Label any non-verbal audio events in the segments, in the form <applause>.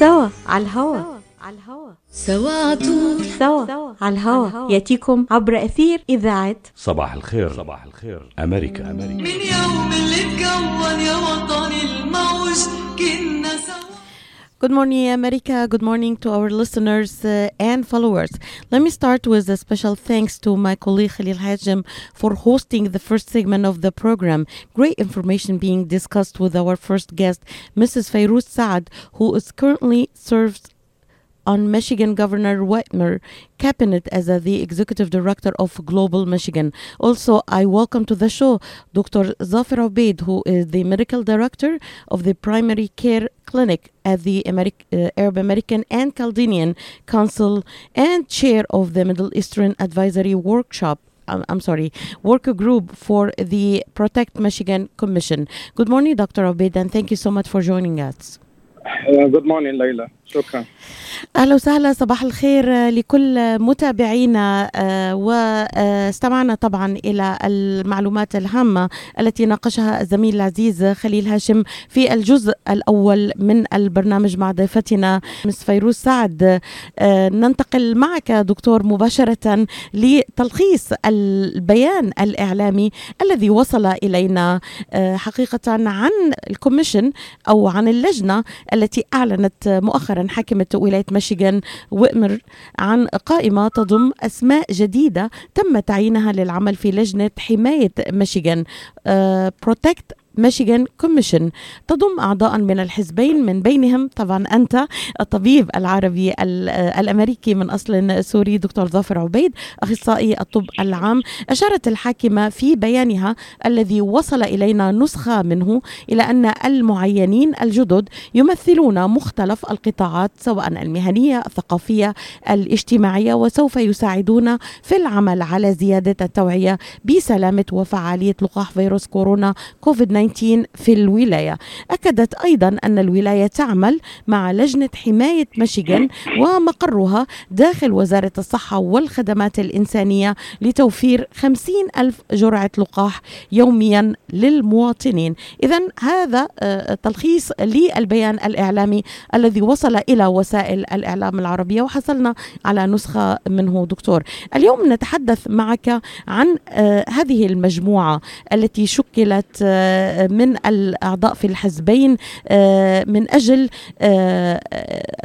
سوا على الهوا. على الهوا. سوا عطول سوا على الهوا. يأتيكم عبر إثير إذاعة صباح الخير. صباح الخير. أمريكا أمريكا. من يوم اللي اتكون يا وطني الموج كنا سوا. Good morning, America. Good morning to our listeners uh, and followers. Let me start with a special thanks to my colleague Khalil Hajim for hosting the first segment of the program. Great information being discussed with our first guest, Mrs. Fairuz Saad, who is currently serves on Michigan Governor Whitmer cabinet as a, the executive director of Global Michigan. Also, I welcome to the show Dr. Zafir Obeid, who is the medical director of the primary care clinic at the Ameri- uh, Arab American and Chaldean Council and chair of the Middle Eastern Advisory Workshop. Um, I'm, sorry, worker group for the Protect Michigan Commission. Good morning, Dr. Obeid, and thank you so much for joining us. Uh, good morning, Leila. شكرا. أهلا وسهلا صباح الخير لكل متابعينا آه، واستمعنا طبعا إلى المعلومات الهامة التي ناقشها الزميل العزيز خليل هاشم في الجزء الأول من البرنامج مع ضيفتنا مس فيروز سعد. آه، ننتقل معك دكتور مباشرة لتلخيص البيان الإعلامي الذي وصل إلينا آه، حقيقة عن ال commission أو عن اللجنة التي أعلنت مؤخرا. حاكمة ولاية ميشيغان ويتمر عن قائمة تضم أسماء جديدة تم تعيينها للعمل في لجنة حماية ميشيغان. Protect Michigan Commission تضم أعضاء من الحزبين من بينهم طبعا أنت الطبيب العربي ال- الأمريكي من أصل سوري دكتور ظافر عبيد أخصائي الطب العام. أشارت الحاكمة في بيانها الذي وصل إلينا نسخة منه إلى أن المعينين الجدد يمثلون مختلف القطاعات سواء المهنية الثقافية الاجتماعية وسوف يساعدون في العمل على زيادة التوعية بسلامة وفعالية لقاح فيروس كورونا كوفيد 19 في الولاية. أكدت أيضا أن الولاية تعمل مع لجنة حماية ميشيغان ومقرها داخل وزارة الصحة والخدمات الإنسانية لتوفير 50 ألف جرعة لقاح يوميا للمواطنين. اذا هذا آه، تلخيص للبيان الإعلامي الذي وصل إلى وسائل الإعلام العربية وحصلنا على نسخة منه دكتور. اليوم نتحدث معك عن آه، هذه المجموعة التي شكلت آه، من الأعضاء في الحزبين آه، من أجل آه،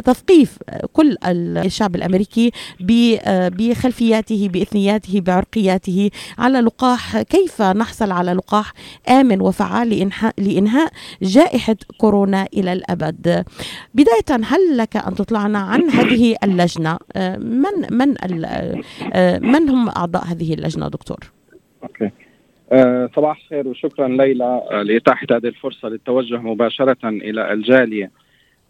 تثقيف كل الشعب الأمريكي ب- آه، بخلفياته بإثنياته بعرقياته على لقاح كيف نحصل على لقاح آمن وفعال لإنهاء جائحة كورونا إلى الأبد. بداية هل لك أن تطلعنا عن هذه اللجنة؟ آه، من من من هم أعضاء هذه اللجنة دكتور؟ أوكي آه، صباح الخير وشكرا ليلى آه، لإتاحة هذه الفرصة للتوجه مباشرة إلى الجالية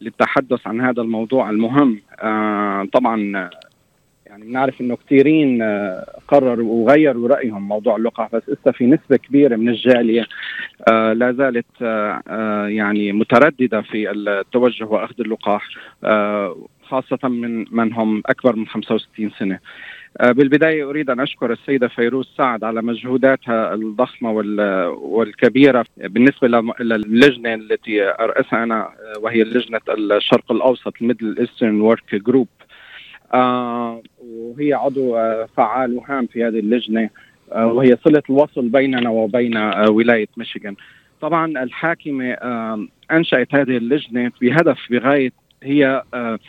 للتحدث عن هذا الموضوع المهم. آه، طبعا آه، يعني بنعرف إنه كثيرين آه، قرروا وغيروا رأيهم موضوع اللقاح بس لسه في نسبة كبيرة من الجالية آه، لا زالت آه، آه، يعني مترددة في التوجه وأخذ اللقاح آه، خاصة من من هم أكبر من 65 سنة. آه، بالبداية أريد أن أشكر السيدة فيروز سعد على مجهوداتها الضخمة وال- والكبيرة بالنسبة للجنة التي أرأسها أنا آه، وهي لجنة الشرق الأوسط ال Middle Eastern work group وهي عضو آه، فعال وهام في هذه اللجنة آه، وهي صلة الوصل بيننا وبين آه، ولاية ميشيغان. طبعا الحاكمة آه، أنشأت هذه اللجنة بهدف بغاية هي آه، آه،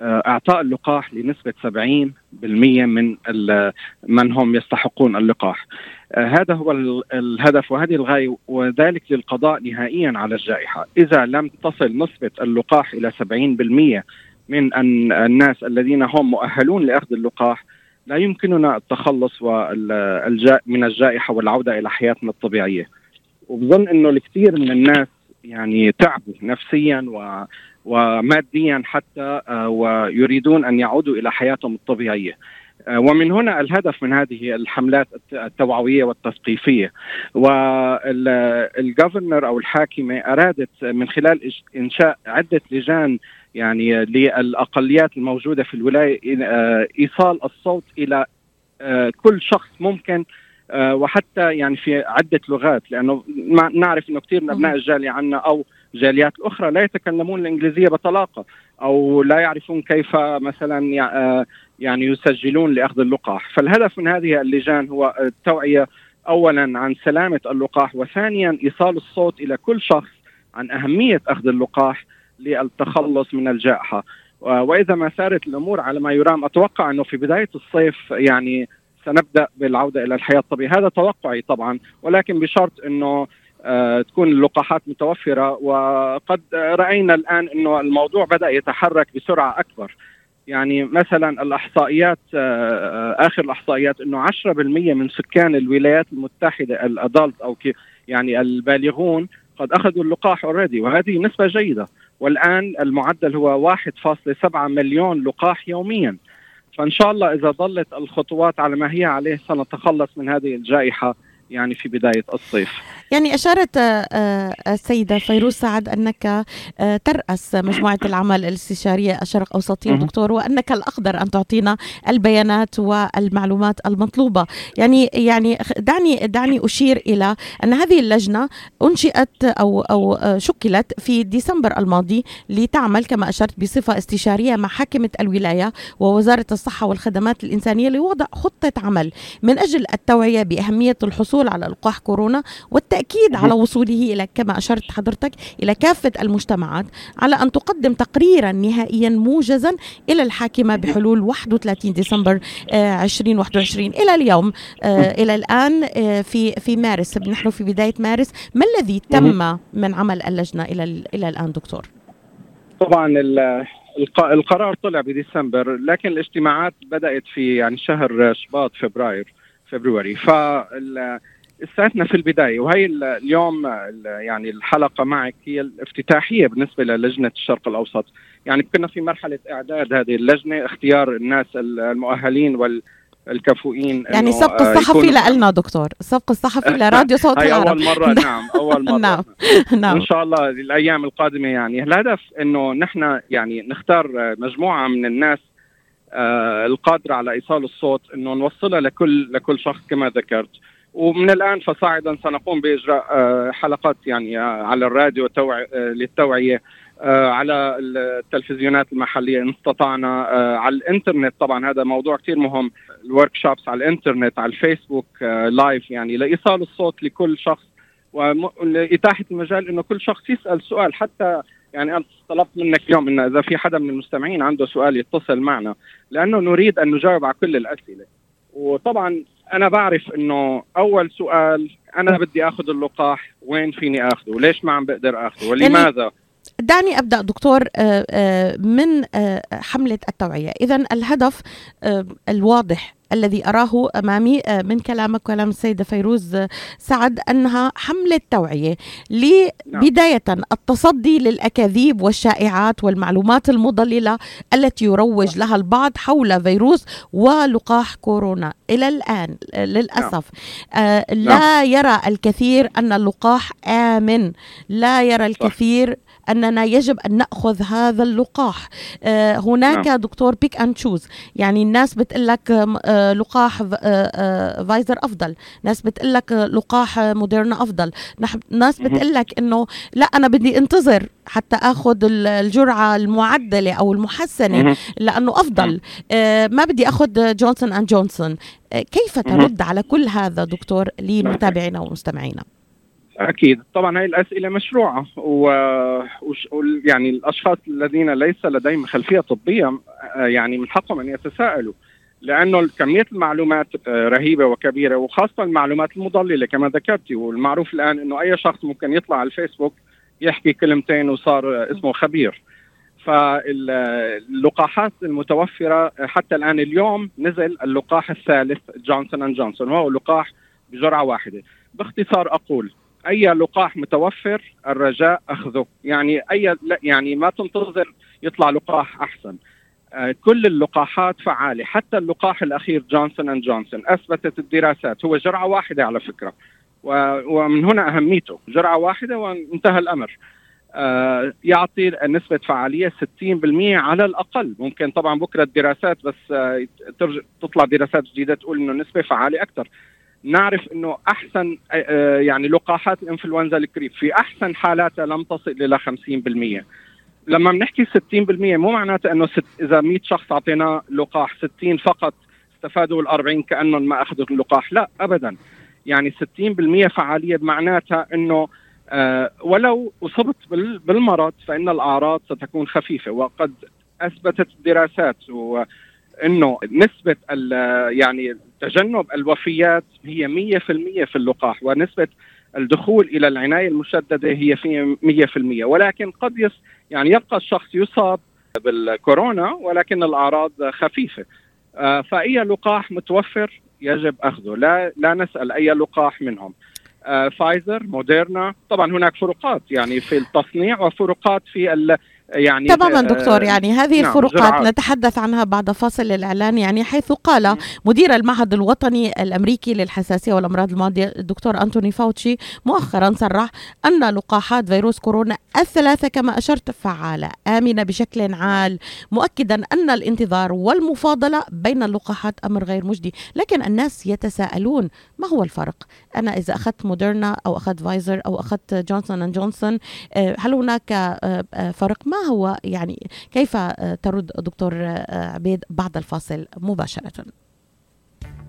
إعطاء اللقاح لنسبة 70% من من هم يستحقون اللقاح. آه، هذا هو ال- الهدف وهذه الغاية وذلك للقضاء نهائيا على الجائحة، إذا لم تصل نسبة اللقاح إلى 70% من الناس الذين هم مؤهلون لأخذ اللقاح لا يمكننا التخلص من الجائحة والعودة إلى حياتنا الطبيعية. وبظن إنه الكثير من الناس يعني تعبوا نفسيا و وماديا حتى آه، ويريدون أن يعودوا إلى حياتهم الطبيعية. آه، ومن هنا الهدف من هذه الحملات الت- التوعوية والتثقيفية والجفرنر أو الحاكمة أرادت من خلال إنشاء عدة لجان يعني للأقليات الموجودة في الولاية آه، إيصال الصوت إلى كل شخص ممكن وحتى يعني في عدة لغات لأنه نعرف إنه كثير من أبناء الجالية عنا أو جاليات الاخرى لا يتكلمون الإنجليزية بطلاقة أو لا يعرفون كيف مثلا يعني يسجلون لأخذ اللقاح، فالهدف من هذه اللجان هو التوعية اولا عن سلامة اللقاح وثانيا إيصال الصوت إلى كل شخص عن أهمية أخذ اللقاح للتخلص من الجائحة. وإذا ما سارت الأمور على ما يرام أتوقع أنه في بداية الصيف يعني سنبدأ بالعودة إلى الحياة. الطبيعيه هذا توقعي طبعا ولكن بشرط أنه آه تكون اللقاحات متوفرة وقد رأينا الآن إنه الموضوع بدأ يتحرك بسرعة أكبر. يعني مثلا الأحصائيات آه آخر الأحصائيات إنه 10% من سكان الولايات المتحدة الأدلت أو يعني البالغون قد أخذوا اللقاح اوريدي وهذه نسبة جيدة. والآن المعدل هو 1.7 مليون لقاح يوميا. فإن شاء الله إذا ظلت الخطوات على ما هي عليه سنتخلص من هذه الجائحة يعني في بداية الصيف. يعني أشارت آه، آه، السيدة فيروز سعد أنك آه، ترأس مجموعة <coughs> العمل الاستشارية الشرق أوسطية دكتور وأنك الأقدر أن تعطينا البيانات والمعلومات المطلوبة. يعني يعني دعني دعني أشير إلى أن هذه اللجنة أنشئت أو أو شكلت في ديسمبر الماضي لتعمل كما أشرت بصفة استشارية مع حاكمة الولاية ووزارة الصحة والخدمات الإنسانية لوضع خطة عمل من أجل التوعية بأهمية الحصول الحصول على لقاح كورونا والتأكيد على وصوله إلى كما أشرت حضرتك إلى كافة المجتمعات على أن تقدم تقريرا نهائيا موجزا إلى الحاكمة بحلول 31 ديسمبر 2021 آه، إلى اليوم آه، إلى الآن آه، في في مارس نحن في بداية مارس. ما الذي تم من عمل اللجنة إلى إلى الآن دكتور؟ طبعا القرار طلع بديسمبر لكن الاجتماعات بدأت في يعني شهر شباط فبراير فبراير. ف استاذنا في البداية وهي اليوم يعني الحلقة معك هي الافتتاحية بالنسبة للجنة الشرق الأوسط. يعني كنا في مرحلة إعداد هذه اللجنة اختيار الناس المؤهلين وال الكفؤين يعني السبق الصحفي لنا دكتور. السبق الصحفي <laughs> لراديو صوت هي العرب. أول مرة <laughs> نعم أول مرة. نعم <laughs> نعم. وان شاء الله الأيام القادمة يعني. الهدف إنه نحن يعني نختار مجموعة من الناس آه القادرة على إيصال الصوت إنه نوصلها لكل لكل شخص كما ذكرت. ومن الآن فصاعدا سنقوم بإجراء آه، حلقات يعني آه، على الراديو. آه، للتوعية على التلفزيونات المحلية. إن استطعنا على الإنترنت. طبعا هذا موضوع كثير مهم. الورك شوبس على الإنترنت على الفيسبوك لايف يعني لإيصال الصوت لكل شخص. ولاتاحه المجال إنه كل شخص يسأل سؤال. حتى يعني أنا طلبت منك اليوم انه إذا في حدا من المستمعين عنده سؤال يتصل معنا لأنه نريد أن نجاوب على كل الأسئلة. وطبعا أنا بعرف إنه أول سؤال أنا بدي آخذ اللقاح وين فيني آخذه؟ وليش ما عم بقدر آخذه؟ ولماذا؟ يعني دعني أبدأ دكتور آه، آه، من آه، حملة التوعية. اذا الهدف الواضح الذي أراه أمامي من كلامك وكلام السيدة فيروز سعد أنها حملة توعية لبداية التصدي للأكاذيب والشائعات والمعلومات المضللة التي يروج لها البعض حول فيروس ولقاح كورونا. إلى الآن للأسف لا يرى الكثير أن اللقاح آمن. لا يرى الكثير أننا يجب أن نأخذ هذا اللقاح. آه هناك نعم. دكتور pick and choose يعني الناس بتقول لك آه لقاح آه آه فايزر أفضل. ناس بتقول لك لقاح موديرنا أفضل. ناس بتقول لك إنه لا أنا بدي انتظر حتى آخذ الجرعة المعدلة أو المحسنة لأنه أفضل. ما بدي آخذ جونسون اند جونسون كيف ترد على كل هذا دكتور لمتابعينا ومستمعينا؟ أكيد. طبعا هاي الأسئلة مشروعة و... يعني الأشخاص الذين ليس لديهم خلفية طبية آه، يعني من حقهم أن يتساءلوا. لأنه كمية المعلومات آه، رهيبة وكبيرة وخاصة المعلومات المضللة كما ذكرتي والمعروف الآن إنه أي شخص ممكن يطلع على الفيسبوك يحكي كلمتين وصار اسمه خبير. فاللقاحات المتوفرة حتى الآن اليوم نزل اللقاح الثالث جونسون أند جونسون وهو لقاح بجرعة واحدة. باختصار أقول أي لقاح متوفر الرجاء أخذه. يعني أي يعني ما تنتظر يطلع لقاح أحسن. آه، كل اللقاحات فعالة. حتى اللقاح الأخير جونسون أند جونسون أثبتت الدراسات. هو جرعة واحدة على فكرة. ومن هنا أهميته. جرعة واحدة وانتهى الأمر. آه، يعطي نسبة فعالية 60% على الأقل. ممكن طبعا بكرة الدراسات بس آه، تطلع دراسات جديدة تقول أنه نسبة فعالية أكثر. نعرف إنه أحسن يعني لقاحات الإنفلونزا الكريب في أحسن حالاتها لم تصل إلى 50% لما بنحكي 60% مو معناته إنه ست إذا 100 شخص اعطيناه لقاح 60 فقط استفادوا ال 40 كأنهم ما أخذوا اللقاح. لا ابدا. يعني 60% فعالية بمعناتها إنه آه ولو أصبت بالمرض فإن الأعراض ستكون خفيفة وقد أثبتت الدراسات إنه نسبة يعني تجنب الوفيات هي 100% في اللقاح ونسبة الدخول إلى العناية المشددة هي في 100% ولكن قد يس يعني يبقى الشخص يصاب بالكورونا ولكن الأعراض خفيفة. آه، فأي لقاح متوفر يجب أخذه. لا لا نسأل أي لقاح منهم. آه، فايزر موديرنا طبعا هناك فروقات يعني في التصنيع وفروقات في يعني تماما دكتور يعني هذه نعم الفروقات زراعات. نتحدث عنها بعد فاصل الإعلان يعني حيث قال مدير المعهد الوطني الأمريكي للحساسية والأمراض المعديه الدكتور أنتوني فاوتشي مؤخرا صرح أن لقاحات فيروس كورونا الثلاثة كما أشرت فعالة. آمنة بشكل عال مؤكدا أن الانتظار والمفاضلة بين اللقاحات أمر غير مجدي لكن الناس يتساءلون ما هو الفرق؟ أنا إذا أخذت موديرنا أو أخذت فايزر أو أخذت جونسون أند جونسون هل هناك آه، آه، فرق؟ ما هو يعني كيف ترد دكتور عبيد بعد الفاصل مباشرة؟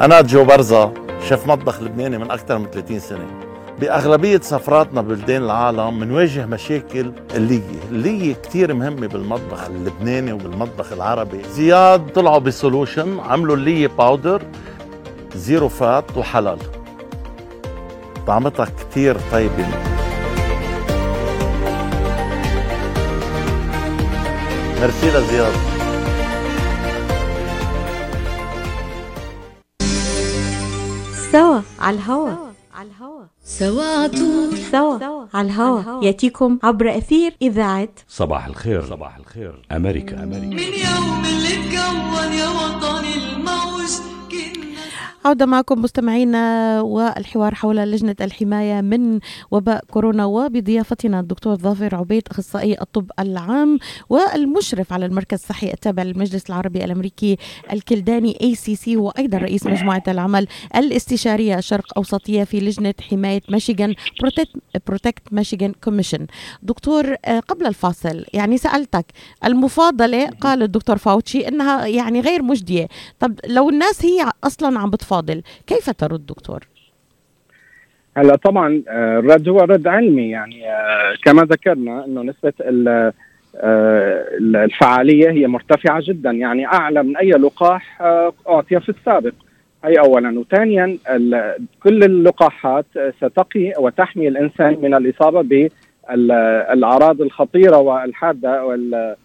أنا جو برزة شيف مطبخ لبناني من أكثر من 30 سنة. بأغلبية سفراتنا ببلدان العالم بنواجه مشاكل اللية. اللية كتير مهمة بالمطبخ اللبناني وبالمطبخ العربي. زياد طلعوا ب solution عملوا اللية powder zero fat وحلال. طعمتها كتير طيبة. ميرسي لزياد. على الهوا. على الهوا. سوا عطول سوا على الهوا. يأتيكم عبر أثير إذاعة صباح الخير. صباح الخير. أمريكا أمريكا. من يوم اللي تكون يا وطني عودة معكم مستمعينا والحوار حول لجنة الحماية من وباء كورونا وبضيافتنا الدكتور ظافر عبيد أخصائي الطب العام والمشرف على المركز الصحي التابع للمجلس العربي الأمريكي الكلداني ACC وأيضا رئيس مجموعة العمل الاستشارية الشرق أوسطية في لجنة حماية ميشيغان Protect Michigan Commission دكتور آه، قبل الفاصل يعني سألتك المفاضلة قال الدكتور فاوتشي إنها يعني غير مجدية. طب لو الناس هي أصلا عم بتفضل فاضل كيف ترد دكتور؟ هلا طبعا آه، الرد هو رد علمي يعني آه، كما ذكرنا إنه نسبة آه، الفعالية هي مرتفعة جدا. يعني أعلى من أي لقاح اعطي في السابق. هي اولا. وثانيا كل اللقاحات ستقي وتحمي الإنسان من الإصابة بالاعراض الخطيرة والحادة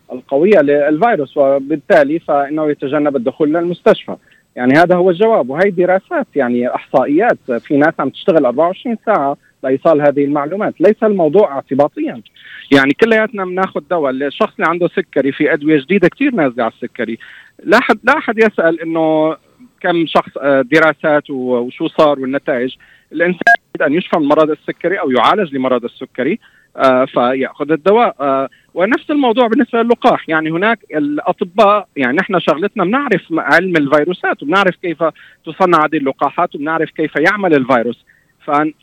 والقوية للفيروس وبالتالي فإنه يتجنب الدخول للمستشفى. يعني هذا هو الجواب. وهي دراسات يعني إحصائيات. في ناس عم تشتغل 24 ساعة لإيصال هذه المعلومات. ليس الموضوع اعتباطيا. يعني كلياتنا بناخذ دواء. الشخص اللي عنده سكري في أدوية جديدة كثير نازلة على السكري. لا حد لا أحد يسأل إنه كم شخص آه، دراسات وشو صار والنتائج. الإنسان يريد أن يشفى من مرض السكري أو يعالج لمرض السكري. فياخذ الدواء. آه ونفس الموضوع بالنسبة للقاح. يعني هناك الأطباء يعني نحن شغلتنا بنعرف علم الفيروسات وبنعرف كيف تصنع هذه اللقاحات وبنعرف كيف يعمل الفيروس.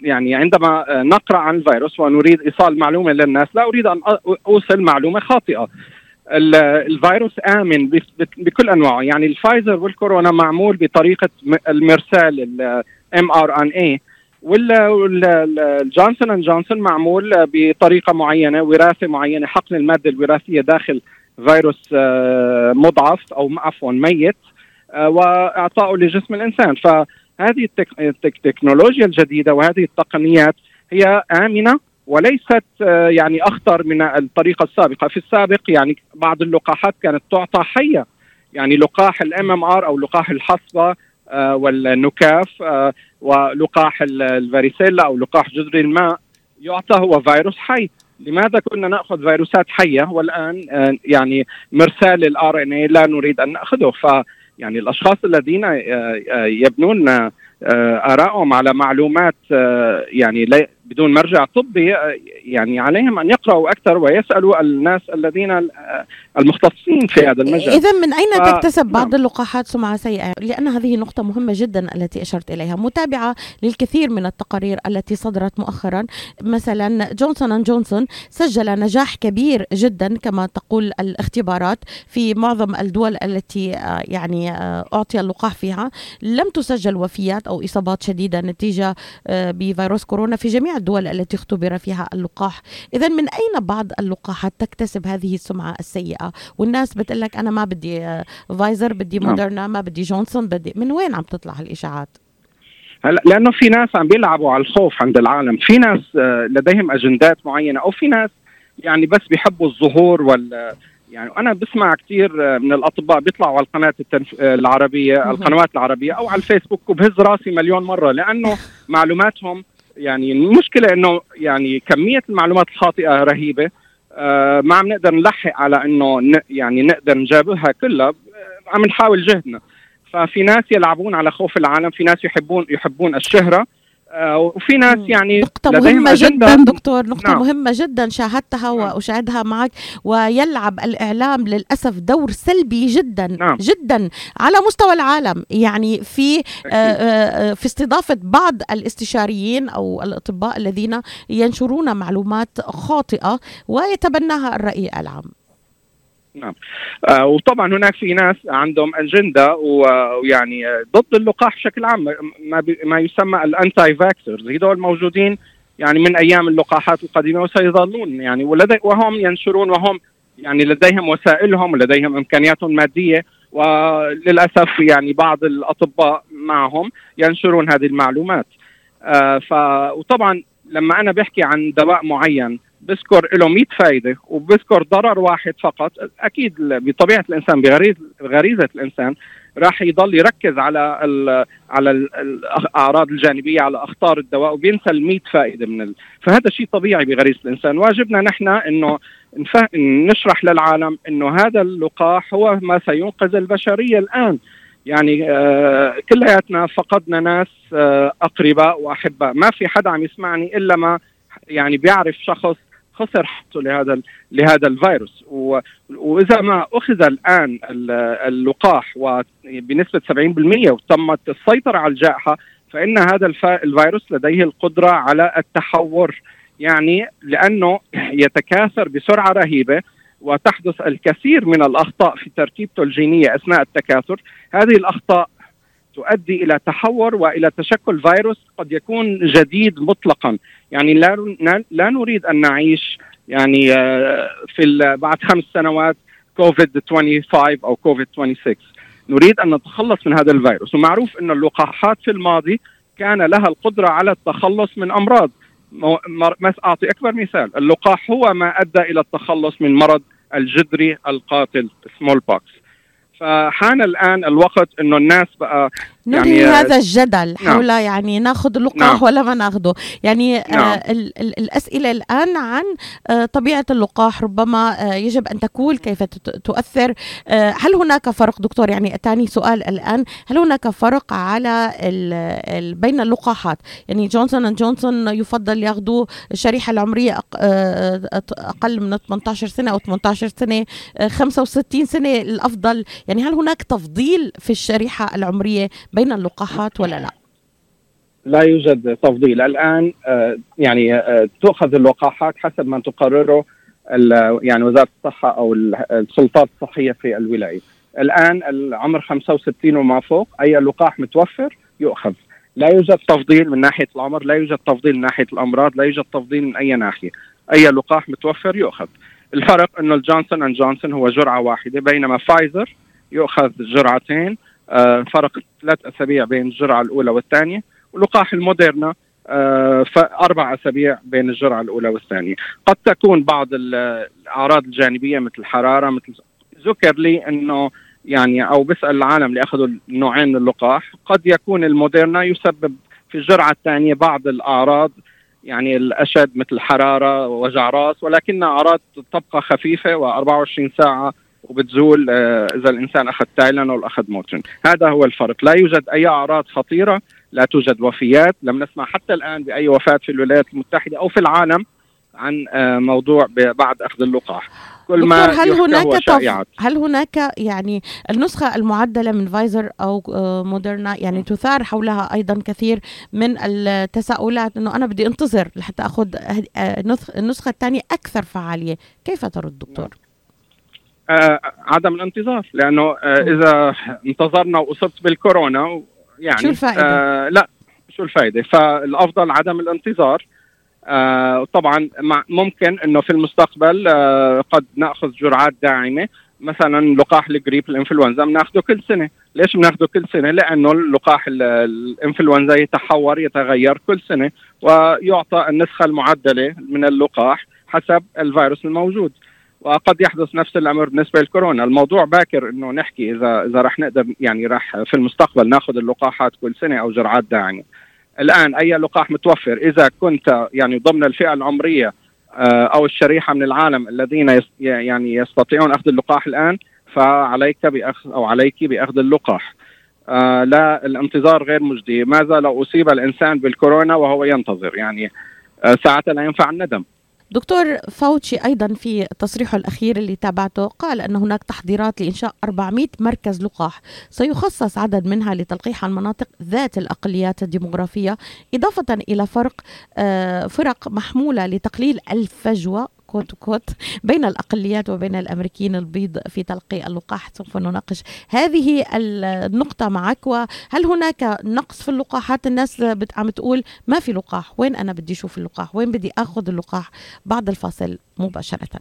يعني عندما نقرأ عن الفيروس ونريد إيصال معلومة للناس لا أريد أن أوصل معلومة خاطئة. الفيروس آمن بكل أنواعه. يعني الفايزر والكورونا معمول بطريقة المرسال ال mRNA والجونسون اند جونسون معمول بطريقة معينة وراثة معينة حقن المادة الوراثية داخل فيروس آه، مضعف أو عفوا ميت آه، واعطائه لجسم الإنسان. فهذه التكنولوجيا الجديدة وهذه التقنيات هي آمنة وليست آه، يعني أخطر من الطريقة السابقة، في السابق يعني بعض اللقاحات كانت تعطى حية. يعني لقاح ال MMR أو لقاح الحصبة والنكاف ولقاح ال varicella أو لقاح جدر الماء يعطى هو فيروس حي. لماذا كنا نأخذ فيروسات حية والآن آه، يعني مرسال ال RNA لا نريد أن نأخذه؟ ف يعني الأشخاص الذين آه، آه، يبنون آرائهم على معلومات يعني بدون مرجع طبي يعني عليهم أن يقرأوا أكثر ويسألوا الناس الذين المختصين في هذا المجال. إذا من أين ف... تكتسب بعض نعم. اللقاحات سمعة سيئة؟ لأن هذه نقطة مهمة جدا التي أشرت إليها. متابعة للكثير من التقارير التي صدرت مؤخرا. مثلا جونسون أند جونسون سجل نجاح كبير جدا كما تقول الاختبارات في معظم الدول التي آه، يعني آه، أعطي اللقاح فيها. لم تسجل وفيات أو إصابات شديدة نتيجة آه، بفيروس كورونا في جميع الدول التي اختبر فيها اللقاح. إذا من أين بعض اللقاحات تكتسب هذه السمعة السيئة؟ والناس بتقول لك أنا ما بدي آه، فايزر بدي نعم. مودرنا ما بدي جونسون بدي من وين عم تطلع هالإشاعات هلا لأنه في ناس عم بيلعبوا على الخوف عند العالم. في ناس آه، لديهم أجندات معينة أو في ناس يعني بس بيحبوا الظهور وال يعني أنا بسمع كثير من الأطباء بيطلعوا على القناة التنف... العربية القنوات العربية أو على الفيسبوك وبهز راسي مليون مرة لأنه <laughs> معلوماتهم يعني المشكلة إنه يعني كمية المعلومات الخاطئة رهيبة. آه ما عم نقدر نلحق على إنه يعني نقدر نجابهها كلها. آه، عم نحاول جهدنا. ففي ناس يلعبون على خوف العالم في ناس يحبون يحبون الشهرة. وفي ناس يعني نقطة مهمة جدا دكتور نقطة نعم. مهمة جدا شاهدتها نعم. وأشاهدها معك ويلعب الإعلام للأسف دور سلبي جدا نعم. جدا على مستوى العالم يعني في آه، آه، في استضافة بعض الاستشاريين أو الأطباء الذين ينشرون معلومات خاطئة ويتبناها الرأي العام نعم. آه وطبعا هناك في ناس عندهم أجندة ويعني ضد اللقاح بشكل عام ما, ما يسمى ال anti-vaxxers هذول موجودين يعني من أيام اللقاحات القديمة وسيظلون يعني ولدي وهم ينشرون وهم يعني لديهم وسائلهم ولديهم إمكانياتهم ماديه وللأسف يعني بعض الأطباء معهم ينشرون هذه المعلومات. آه ف وطبعا لما أنا بحكي عن دواء معين بذكر له 100 فائده وبذكر ضرر واحد فقط. أكيد بطبيعة الإنسان بغريزة غريزه الإنسان راح يضل يركز على ال على ال الأعراض الجانبية على أخطار الدواء وبينسى ال 100 فائده من ال... فهذا شيء طبيعي بغريزه الإنسان. واجبنا نحن إنه نشرح للعالم إنه هذا اللقاح هو ما سينقذ البشرية الآن. يعني آه كلياتنا فقدنا ناس آه أقرباء وأحباء. ما في حدا عم يسمعني إلا ما يعني بيعرف شخص خسر حياته لهذا لهذا الفيروس. وإذا ما أخذ الآن اللقاح وبنسبه 70% وتمت السيطرة على الجائحة فإن هذا الفيروس لديه القدرة على التحور. يعني لأنه يتكاثر بسرعة رهيبة وتحدث الكثير من الأخطاء في تركيبته الجينية أثناء التكاثر. هذه الأخطاء تؤدي إلى تحور وإلى تشكل فيروس قد يكون جديد مطلقا. يعني لا لا نريد أن نعيش يعني آه، في بعد خمس سنوات كوفيد 25 أو كوفيد 26 نريد أن نتخلص من هذا الفيروس. ومعروف إن اللقاحات في الماضي كان لها القدرة على التخلص من أمراض. أعطي أكبر مثال. اللقاح هو ما أدى إلى التخلص من مرض الجدري القاتل smallpox فحان الآن الوقت إنه الناس بقى ننهي يعني هذا الجدل نعم. حول يعني ناخذ اللقاح نعم. ولا ما ناخذه يعني آه، نعم. آه ال ال الأسئلة الآن عن آه طبيعة اللقاح. ربما آه يجب أن تقول كيف تؤثر. آه هل هناك فرق؟ دكتور يعني ثاني سؤال الآن. هل هناك فرق على ال ال بين اللقاحات؟ يعني جونسون أند جونسون يفضل ياخذوا الشريحة العمرية آه، أقل من 18 سنة أو 18 سنة 65 آه، سنة الأفضل. يعني هل هناك تفضيل في الشريحة العمرية بين اللقاحات ولا لا؟ لا يوجد تفضيل الآن آه، يعني آه، تؤخذ اللقاحات حسب ما تقرره يعني وزارة الصحة أو السلطات الصحية في الولاية. الآن العمر 65 وما فوق أي لقاح متوفر يؤخذ. لا يوجد تفضيل من ناحية العمر لا يوجد تفضيل من ناحية الأمراض لا يوجد تفضيل من أي ناحية أي لقاح متوفر يؤخذ الفرق إنه الجونسون اند جونسون هو جرعة واحدة بينما فايزر يؤخذ جرعتين فرق ثلاث أسابيع بين الجرعة الأولى والثانية ولقاح الموديرنا آه فاربع أسابيع بين الجرعة الأولى والثانية. قد تكون بعض الأعراض الجانبية مثل الحرارة مثل ذكر لي إنه يعني أو بسال العالم اللي أخذوا النوعين من اللقاح قد يكون الموديرنا يسبب في الجرعة الثانية بعض الأعراض يعني الأشد مثل حراره ووجع راس ولكنها أعراض تبقى خفيفة و24 ساعة وبتزول آه، إذا الإنسان أخذ تايلانول أخذ موتن هذا هو الفرق. لا يوجد أي أعراض خطيرة لا توجد وفيات. لم نسمع حتى الآن بأي وفاة في الولايات المتحدة أو في العالم عن آه، موضوع بعد أخذ اللقاح. كل ما هل هناك. هل هناك يعني النسخة المعدلة من فايزر أو آه، موديرنا يعني تثار حولها أيضا كثير من التساؤلات؟ أنه أنا بدي أنتظر لحتى أخذ آه، النسخة الثانية أكثر فعالية. كيف ترى الدكتور؟ آه عدم الانتظار لأنه آه إذا انتظرنا وأصبت بالكورونا يعني شو الفائدة؟ آه لا شو الفائدة فالأفضل عدم الانتظار آه طبعا ممكن إنه في المستقبل آه قد نأخذ جرعات داعمة مثلا لقاح الجريب الإنفلونزا بناخذه كل سنة، ليش بناخذه كل سنة؟ لأنه اللقاح الإنفلونزا يتحور يتغير كل سنة ويعطى النسخة المعدلة من اللقاح حسب الفيروس الموجود. وقد يحدث نفس الأمر بالنسبة للكورونا، الموضوع باكر إنه نحكي إذا إذا رح نقدر يعني رح في المستقبل ناخذ اللقاحات كل سنة أو جرعات داعمة. الآن أي لقاح متوفر إذا كنت يعني ضمن الفئة العمرية آه، أو الشريحة من العالم الذين يعني يستطيعون أخذ اللقاح الآن فعليك بأخذ أو عليك بأخذ اللقاح. آه لا الانتظار غير مجدي، ماذا لو أصيب الإنسان بالكورونا وهو ينتظر؟ يعني آه ساعتها لا ينفع الندم. دكتور فاوتشي أيضا في تصريحه الأخير اللي تابعته قال أن هناك تحضيرات لإنشاء 400 مركز لقاح. سيخصص عدد منها لتلقيح المناطق ذات الأقليات الديمغرافية إضافة إلى فرق آه، فرق محمولة لتقليل الفجوة كوت كوت بين الأقليات وبين الأمريكيين البيض في تلقي اللقاح. سوف نناقش هذه النقطة معك وهل هناك نقص في اللقاحات؟ الناس عم تقول ما في لقاح. وين أنا بدي أشوف اللقاح؟ وين بدي أخذ اللقاح؟ بعد الفاصل مباشرة.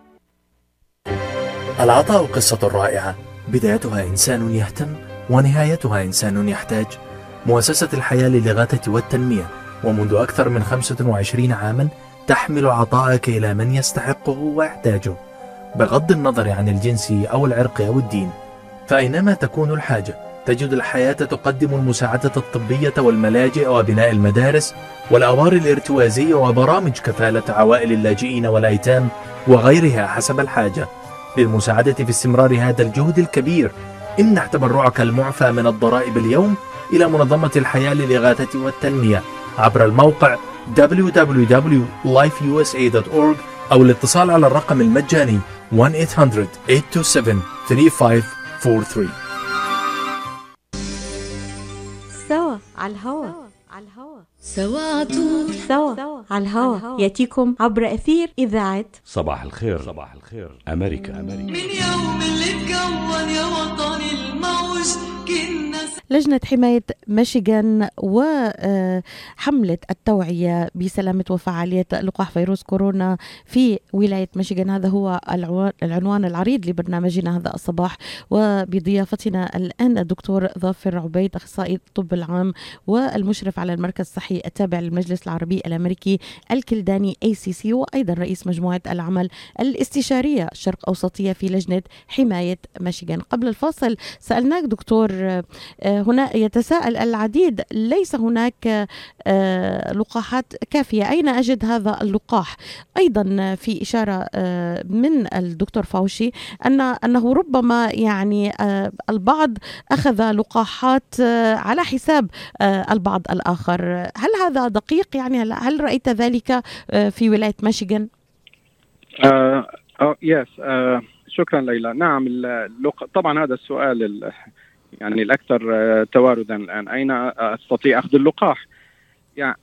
العطاء قصة رائعة. بدايتها إنسان يهتم ونهايتها إنسان يحتاج. مؤسسة الحياة للغاية والتنمية. ومنذ أكثر من 25 عاما تحمل عطاءك إلى من يستحقه ويحتاجه. بغض النظر عن الجنس أو العرق أو الدين فأينما تكون الحاجة تجد الحياة تقدم المساعدة الطبية والملاجئ وبناء المدارس والأوار الارتوازية وبرامج كفالة عوائل اللاجئين والأيتام وغيرها حسب الحاجة. للمساعدة في استمرار هذا الجهد الكبير. امنح تبرعك المعفى من الضرائب اليوم إلى منظمة الحياة للإغاثة والتنمية. عبر الموقع www.lifeusa.org أو الاتصال على الرقم المجاني 1-800-827-3543 سوا على الهوا. على الهوا. سوا عطول سوا. على الهوا. يأتيكم عبر أثير إذاعة صباح الخير. صباح الخير. أمريكا. أمريكا. من يوم اللي اتكون يا وطني الموج لجنة حماية ميشيغان وحملة التوعية بسلامة وفعالية لقاح فيروس كورونا في ولاية ميشيغان. هذا هو العنوان العريض لبرنامجنا هذا الصباح. وبضيافتنا الآن الدكتور ظافر عبيد أخصائي الطب العام والمشرف على المركز الصحي التابع للمجلس العربي الأمريكي الكلداني ACC وأيضا رئيس مجموعة العمل الاستشارية الشرق أوسطية في لجنة حماية ميشيغان. قبل الفاصل سألناك دكتور آه، هنا يتساءل العديد ليس هناك آه، لقاحات كافية. أين أجد هذا اللقاح؟ أيضا في إشارة آه، من الدكتور فاوشي أن أنه ربما يعني البعض أخذ لقاحات على حساب البعض الآخر. هل هذا دقيق؟ يعني هل- رأيت ذلك في ولاية ميشيغان؟ آه آه يس آه شكرا ليلى. نعم اللق... طبعا هذا السؤال ال... يعني الأكثر آه تواردا الآن أين أستطيع أخذ اللقاح؟ يعني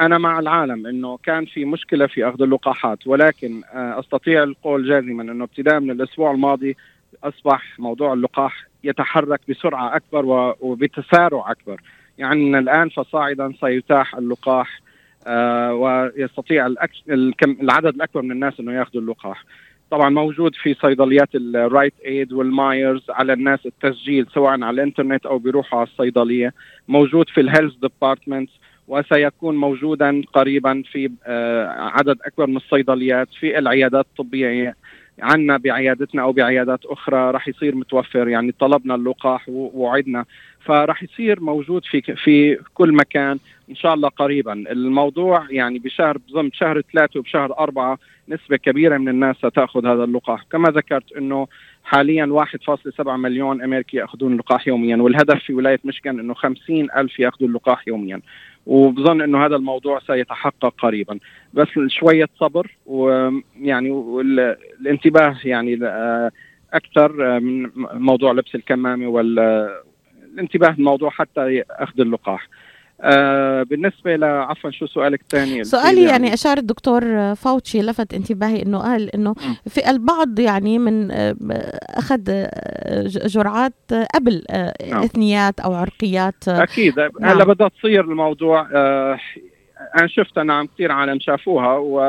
أنا مع العالم إنه كان في مشكلة في أخذ اللقاحات ولكن آه أستطيع القول جازما إنه ابتداء من الأسبوع الماضي أصبح موضوع اللقاح يتحرك بسرعة أكبر و... وبتسارع أكبر يعني الآن فصاعدا سيتاح اللقاح ويستطيع. العدد الأكبر من الناس إنه يأخذوا اللقاح طبعا موجود في صيدليات ال Rite Aid وال Meijer's على الناس التسجيل سواء على الإنترنت أو بيروحوا على الصيدلية. موجود في ال Health Department وسيكون موجودا قريبا في آه عدد أكبر من الصيدليات في العيادات الطبيه عنا بعيادتنا أو بعيادات أخرى راح يصير متوفر. يعني طلبنا اللقاح ووعدنا. فراح يصير موجود في في كل مكان إن شاء الله قريبا. الموضوع يعني بشهر بضم شهر ثلاثة وبشهر أربعة نسبة كبيرة من الناس ستأخذ هذا اللقاح. كما ذكرت أنه حاليا 1.7 مليون أمريكي يأخذون اللقاح يوميا والهدف في ولاية مشكن أنه 50 ألف يأخذوا اللقاح يوميا. وبظن أنه هذا الموضوع سيتحقق قريبا. بس شوية صبر ويعني والانتباه يعني أكثر من موضوع لبس الكمامة والانتباه الموضوع حتى أخذ اللقاح. آه بالنسبة ل عفوا شو سؤالك الثاني؟ سؤالي يعني, يعني. أشار الدكتور فاوتشي لفت انتباهي أنه قال أنه في البعض يعني من أخذ جرعات قبل نعم. إثنيات أو عرقيات أكيد. نعم. هلا بدها تصير الموضوع آه أنا شفتها نعم كثير عالم شافوها و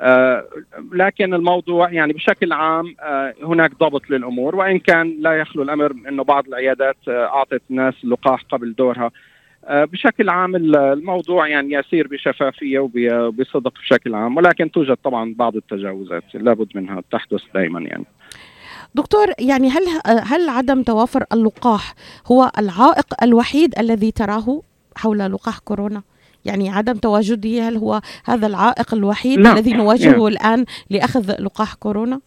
آه لكن الموضوع يعني بشكل عام آه هناك ضبط للأمور وإن كان لا يخلو الأمر إنه بعض العيادات آه أعطت الناس لقاح قبل دورها. بشكل عام الموضوع يعني يسير بشفافية وبصدق بشكل عام ولكن توجد طبعا بعض التجاوزات لابد منها تحدث دائما يعني دكتور يعني هل هل عدم توافر اللقاح هو العائق الوحيد الذي تراه حول لقاح كورونا؟ يعني عدم تواجده هل هو هذا العائق الوحيد لا. الذي نواجهه الآن لأخذ لقاح كورونا؟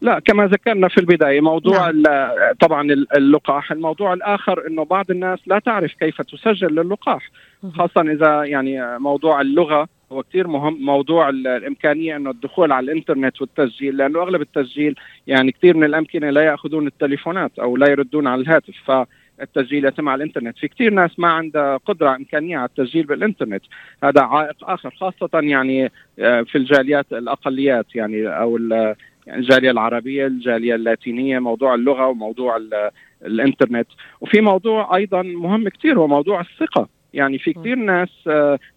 لا كما ذكرنا في البداية موضوع نعم. طبعا اللقاح الموضوع الآخر أنه بعض الناس لا تعرف كيف تسجل للقاح خاصة إذا يعني موضوع اللغة هو كثير مهم موضوع الإمكانية أنه الدخول على الإنترنت والتسجيل لأنه أغلب التسجيل يعني كثير من الأمكنة لا يأخذون التليفونات أو لا يردون على الهاتف ف التسجيل يتم على الإنترنت. في كثير ناس ما عندها قدرة إمكانية على التسجيل بالإنترنت. هذا عائق آخر خاصة يعني في الجاليات الأقليات يعني أو يعني الجالية العربية الجالية اللاتينية موضوع اللغة وموضوع الإنترنت. وفي موضوع أيضا مهم كثير هو موضوع الثقة. يعني في كثير ناس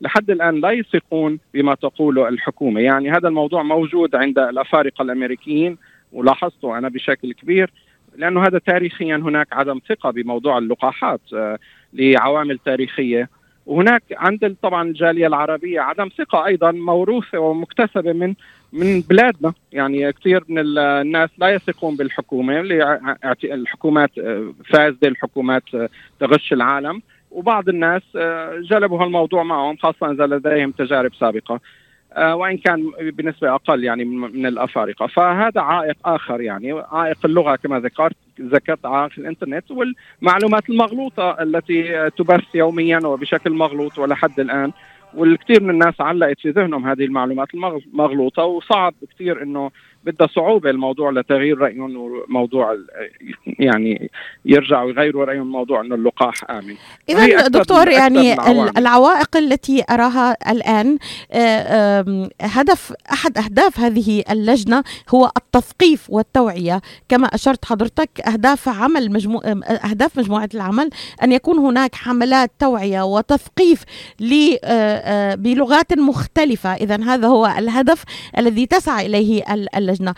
لحد الآن لا يثقون بما تقوله الحكومة. يعني هذا الموضوع موجود عند الأفارقة الأمريكيين ولاحظته أنا بشكل كبير لأنه هذا تاريخيا هناك عدم ثقة بموضوع اللقاحات لعوامل تاريخية. وهناك عند طبعا الجالية العربية عدم ثقة أيضا موروثة ومكتسبة من من بلادنا. يعني كثير من الناس لا يثقون بالحكومة الحكومات فاسده الحكومات تغش العالم. وبعض الناس جلبوا هالموضوع معهم خاصة إذا لديهم تجارب سابقة. وإن كان بنسبة أقل يعني من الأفارقة. فهذا عائق آخر يعني عائق اللغة كما ذكرت ذكرت عائق الإنترنت والمعلومات المغلوطة التي تبث يوميا وبشكل مغلوط ولحد الآن. والكثير من الناس علقت في ذهنهم هذه المعلومات المغلوطة وصعب كثير إنه بدها صعوبة الموضوع لتغيير رأيهم وموضوع يعني يرجعوا يغيروا رأيهم موضوع إنه اللقاح آمن. اذا دكتور يعني العوائق التي أراها الآن آه، هدف أحد أهداف هذه اللجنة هو التثقيف والتوعية. كما أشرت حضرتك أهداف عمل مجموع أهداف مجموعة العمل أن يكون هناك حملات توعية وتثقيف آه، آه، بلغات مختلفة. اذا هذا هو الهدف الذي تسعى إليه اللجنه اللجنة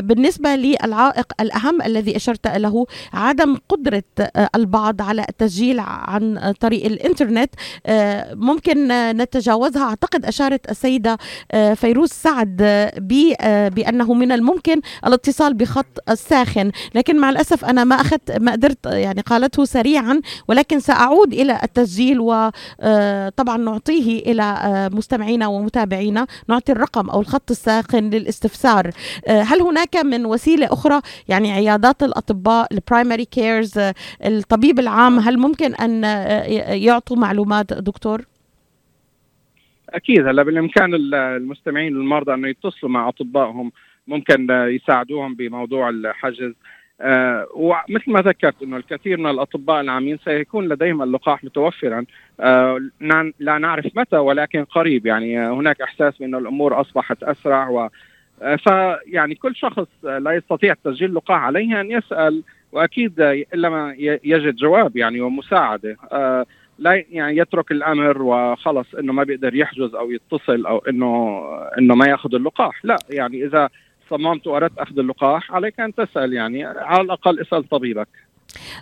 بالنسبة للعائق الأهم الذي أشرت له عدم قدرة آه، البعض على التسجيل عن طريق الإنترنت آه، ممكن نتجاوزها. أعتقد أشارت السيدة آه، فيروز سعد بأنه من الممكن الاتصال بخط الساخن. لكن مع الأسف أنا ما أخذت ما قدرت يعني قالته سريعا ولكن سأعود إلى التسجيل وطبعا نعطيه إلى مستمعينا ومتابعينا. نعطي الرقم أو الخط الساخن للاستفسار. هل هناك من وسيلة أخرى؟ يعني عيادات الأطباء ال primary cares آه، الطبيب العام هل ممكن أن آه، يعطوا معلومات دكتور؟ أكيد. هلا بالإمكان المستمعين والمرضى إنه يتصلوا مع أطبائهم ممكن يساعدوهم بموضوع الحجز. آه ومثل ما ذكرت إنه الكثير من الأطباء العامين سيكون لديهم اللقاح متوفرا. آه لا نعرف متى ولكن قريب. يعني هناك إحساس بانه الأمور أصبحت أسرع و آه، فيعني كل شخص لا يستطيع تسجيل لقاح عليه أن يسأل وأكيد إلا ما يجد جواب يعني ومساعدة. آه، لا يعني يترك الأمر وخلص إنه ما بيقدر يحجز أو يتصل أو إنه إنه ما يأخذ اللقاح. لا يعني إذا صممت وأردت أخذ اللقاح عليك أن تسأل يعني على الأقل اسأل طبيبك.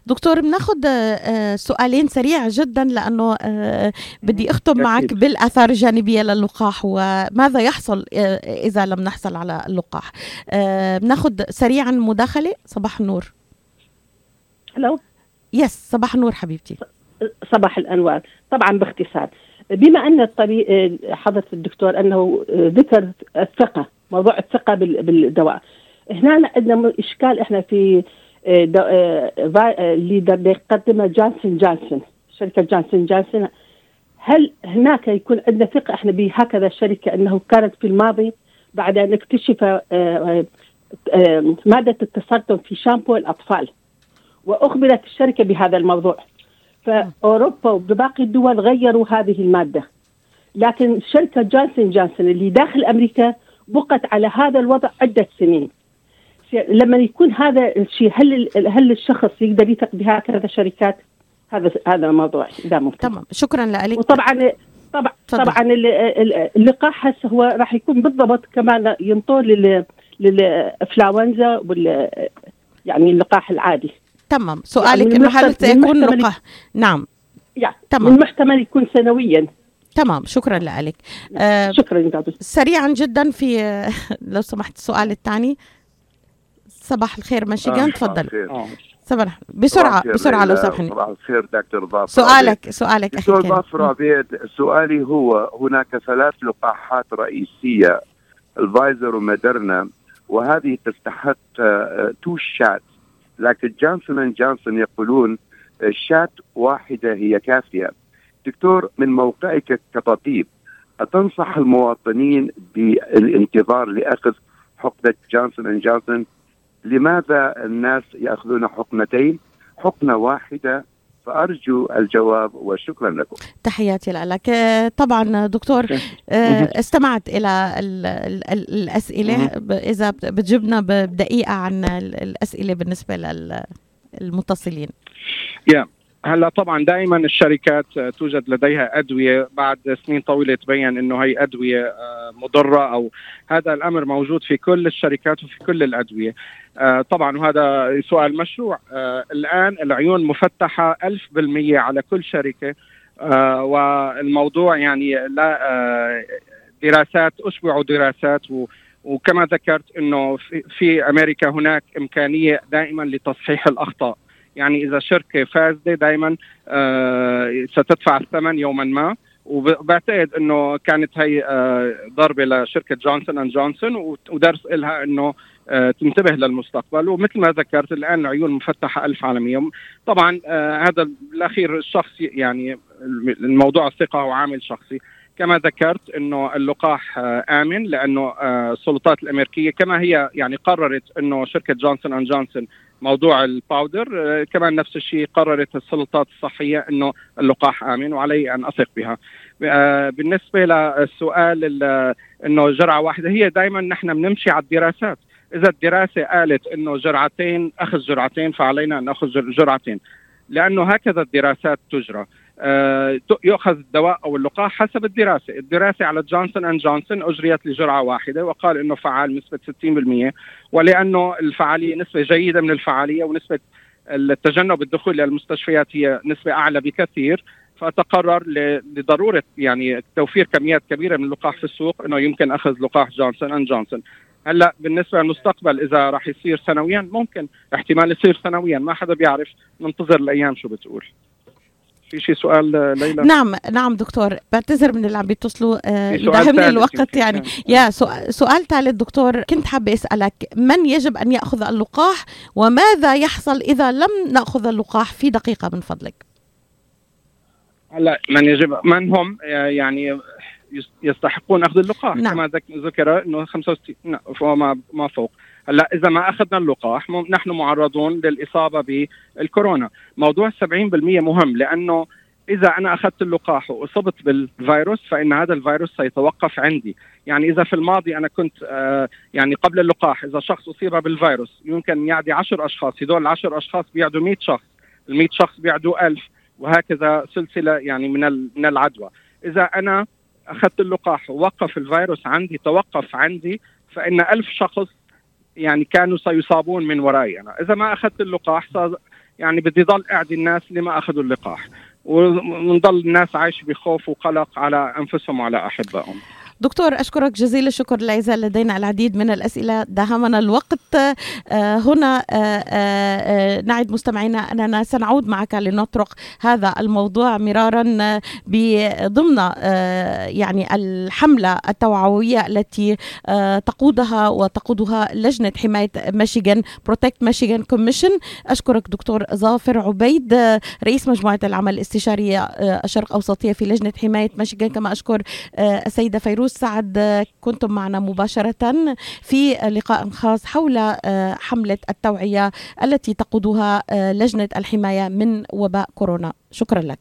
دكتور بناخذ آه، سؤالين سريع جدا لأنه آه، بدي أختم معك بالأثار الجانبية للقاح وماذا يحصل آه، إذا لم نحصل على اللقاح. بناخذ سريعا مداخلة. صباح النور. ألو يس صباح النور حبيبتي. صباح الأنوار. طبعا باختصار. بما أن الطبيب حضرة الدكتور أنه ذكر الثقة موضوع الثقة بالدواء. هنا عندنا إشكال إحنا في آه، آه، آه، اللي بيقدمها جانسون جانسون شركة جانسون جانسون. هل هناك يكون عندنا ثقة إحنا بهكذا الشركة إنه كانت في الماضي بعد أن اكتشف مادة التسرطن في شامبو الأطفال وأخبرت الشركة بهذا الموضوع. فأوروبا وباقي الدول غيروا هذه المادة. لكن شركة جانسون جانسون اللي داخل أمريكا بقت على هذا الوضع عدة سنين. لما يكون هذا الشيء هل هل الشخص يقدر يثق بهكذا شركات هذا هذا الموضوع إذا ممكن. تمام. شكرا لك وطبعا طبعا فضل. طبعا اللقاح هسه هو راح يكون بالضبط كمان ينطور للانفلونزا وال يعني اللقاح العادي. تمام. سؤالك يعني إنه هل سيكون لقاح؟ نعم. يعني تمام. من المحتمل يكون سنويا. تمام. شكرا لك آه شكرا سريعا جدا في لو سمحت السؤال الثاني. صباح الخير مشيغان تفضل صباح بسرعة بسرعة لو سمحني صباح الخير دكتور ظافر سؤالك سؤالك دكتور ظافر عبيد سؤالي هو هناك ثلاث لقاحات رئيسية الفايزر وموديرنا وهذه تستحق two shots لكن جانسون اند جانسون يقولون shot واحدة هي كافية. دكتور من موقعك كطبيب أتنصح المواطنين بالانتظار لأخذ حقنة جانسون اند جانسون؟ لماذا الناس يأخذون حقنتين حقنه واحدة فأرجو الجواب وشكرا لكم. تحياتي لك. طبعا دكتور آه، استمعت إلى الأسئلة. إذا بتجبنا بدقيقة عن الأسئلة بالنسبة للمتصلين. يا. هلا طبعا دائما الشركات توجد لديها أدوية بعد سنين طويلة تبين إنه هي أدوية آه، مضرة أو هذا الأمر موجود في كل الشركات وفي كل الأدوية. آه، طبعا وهذا سؤال مشروع. آه، الآن العيون مفتحة ألف بالمية على كل شركة. والموضوع يعني لا دراسات اشبعوا دراسات وكما ذكرت إنه في أمريكا هناك إمكانية دائما لتصحيح الأخطاء. يعني إذا شركه فاسده دائما آه ستدفع الثمن يوما ما. وبعتقد إنه كانت هي آه ضربة لشركة جونسون اند جونسون ودرس لها إنه آه تنتبه للمستقبل. ومثل ما ذكرت الآن العيون مفتحة ألف عالميا طبعا هذا بالاخير الشخص يعني الموضوع الثقه هو عامل شخصي. كما ذكرت إنه اللقاح آمن لأنه السلطات الأمريكية كما هي يعني قررت إنه شركة جونسون اند جونسون موضوع ال powder آه، كمان نفس الشيء قررت السلطات الصحية إنه اللقاح آمن وعلي أن أثق بها. بالنسبة للسؤال إنه جرعة واحدة هي دائما نحن بنمشي على الدراسات. إذا الدراسة قالت إنه جرعتين أخذ جرعتين فعلينا أن نأخذ جرعتين. لأنه هكذا الدراسات تجرى. آه، يؤخذ الدواء أو اللقاح حسب الدراسة، الدراسة على جونسون اند جونسون أجريت لجرعة واحدة وقال إنه فعال بنسبه 60% ولأنه الفعالية نسبة جيدة من الفعالية ونسبة التجنب الدخول إلى المستشفيات هي نسبة أعلى بكثير. فتقرر لضرورة يعني توفير كميات كبيرة من اللقاح في السوق إنه يمكن أخذ لقاح جونسون اند جونسون هلأ بالنسبة للمستقبل إذا راح يصير سنويا ممكن احتمال يصير سنويا ما حدا بيعرف ننتظر الأيام شو بتقول. في شيء سؤال ليلى؟ نعم نعم دكتور بعتذر من اللي عم بيتصلوا آه يداهمني الوقت يعني. يا سؤال. ثالث دكتور كنت حابة أسألك من يجب أن يأخذ اللقاح وماذا يحصل إذا لم نأخذ اللقاح؟ في دقيقة من فضلك. هلا من يجب من هم يعني يستحقون أخذ اللقاح؟ نعم. كما ذكر إنه 65 فما ما فوق. هلا إذا ما أخذنا اللقاح نحن معرضون للإصابة بالكورونا. موضوع 70% مهم لأنه إذا أنا أخذت اللقاح وإصبت بالفيروس فإن هذا الفيروس سيتوقف عندي. يعني إذا في الماضي أنا كنت آه يعني قبل اللقاح إذا شخص أصيب بالفيروس يمكن يعدي 10 أشخاص هدول العشر أشخاص بيعدوا 100 شخص ال 100 شخص بيعدوا 1000 وهكذا سلسلة يعني من من العدوى. إذا أنا أخذت اللقاح ووقف الفيروس عندي توقف عندي فإن ألف شخص يعني كانوا سيصابون من ورائي أنا. إذا ما أخذت اللقاح يعني بدي ضل أعدي الناس اللي ما أخذوا اللقاح. ونضل الناس عايشة بخوف وقلق على أنفسهم وعلى أحبائهم. دكتور أشكرك جزيل الشكر لا يزال لدينا العديد من الأسئلة. داهمنا الوقت. آه، هنا آه، آه، نعد مستمعينا. أننا سنعود معك لنطرق هذا الموضوع مرارا ضمن يعني الحملة التوعوية التي تقودها وتقودها لجنة حماية ميشيغان Protect Michigan Commission أشكرك دكتور ظافر عبيد رئيس مجموعة العمل الاستشارية الشرق أوسطية في لجنة حماية ميشيغان. كما أشكر السيدة فيروز سعد كنتم معنا مباشرة في لقاء خاص حول آه، حملة التوعية التي تقودها آه، لجنة الحماية من وباء كورونا. شكرا لك.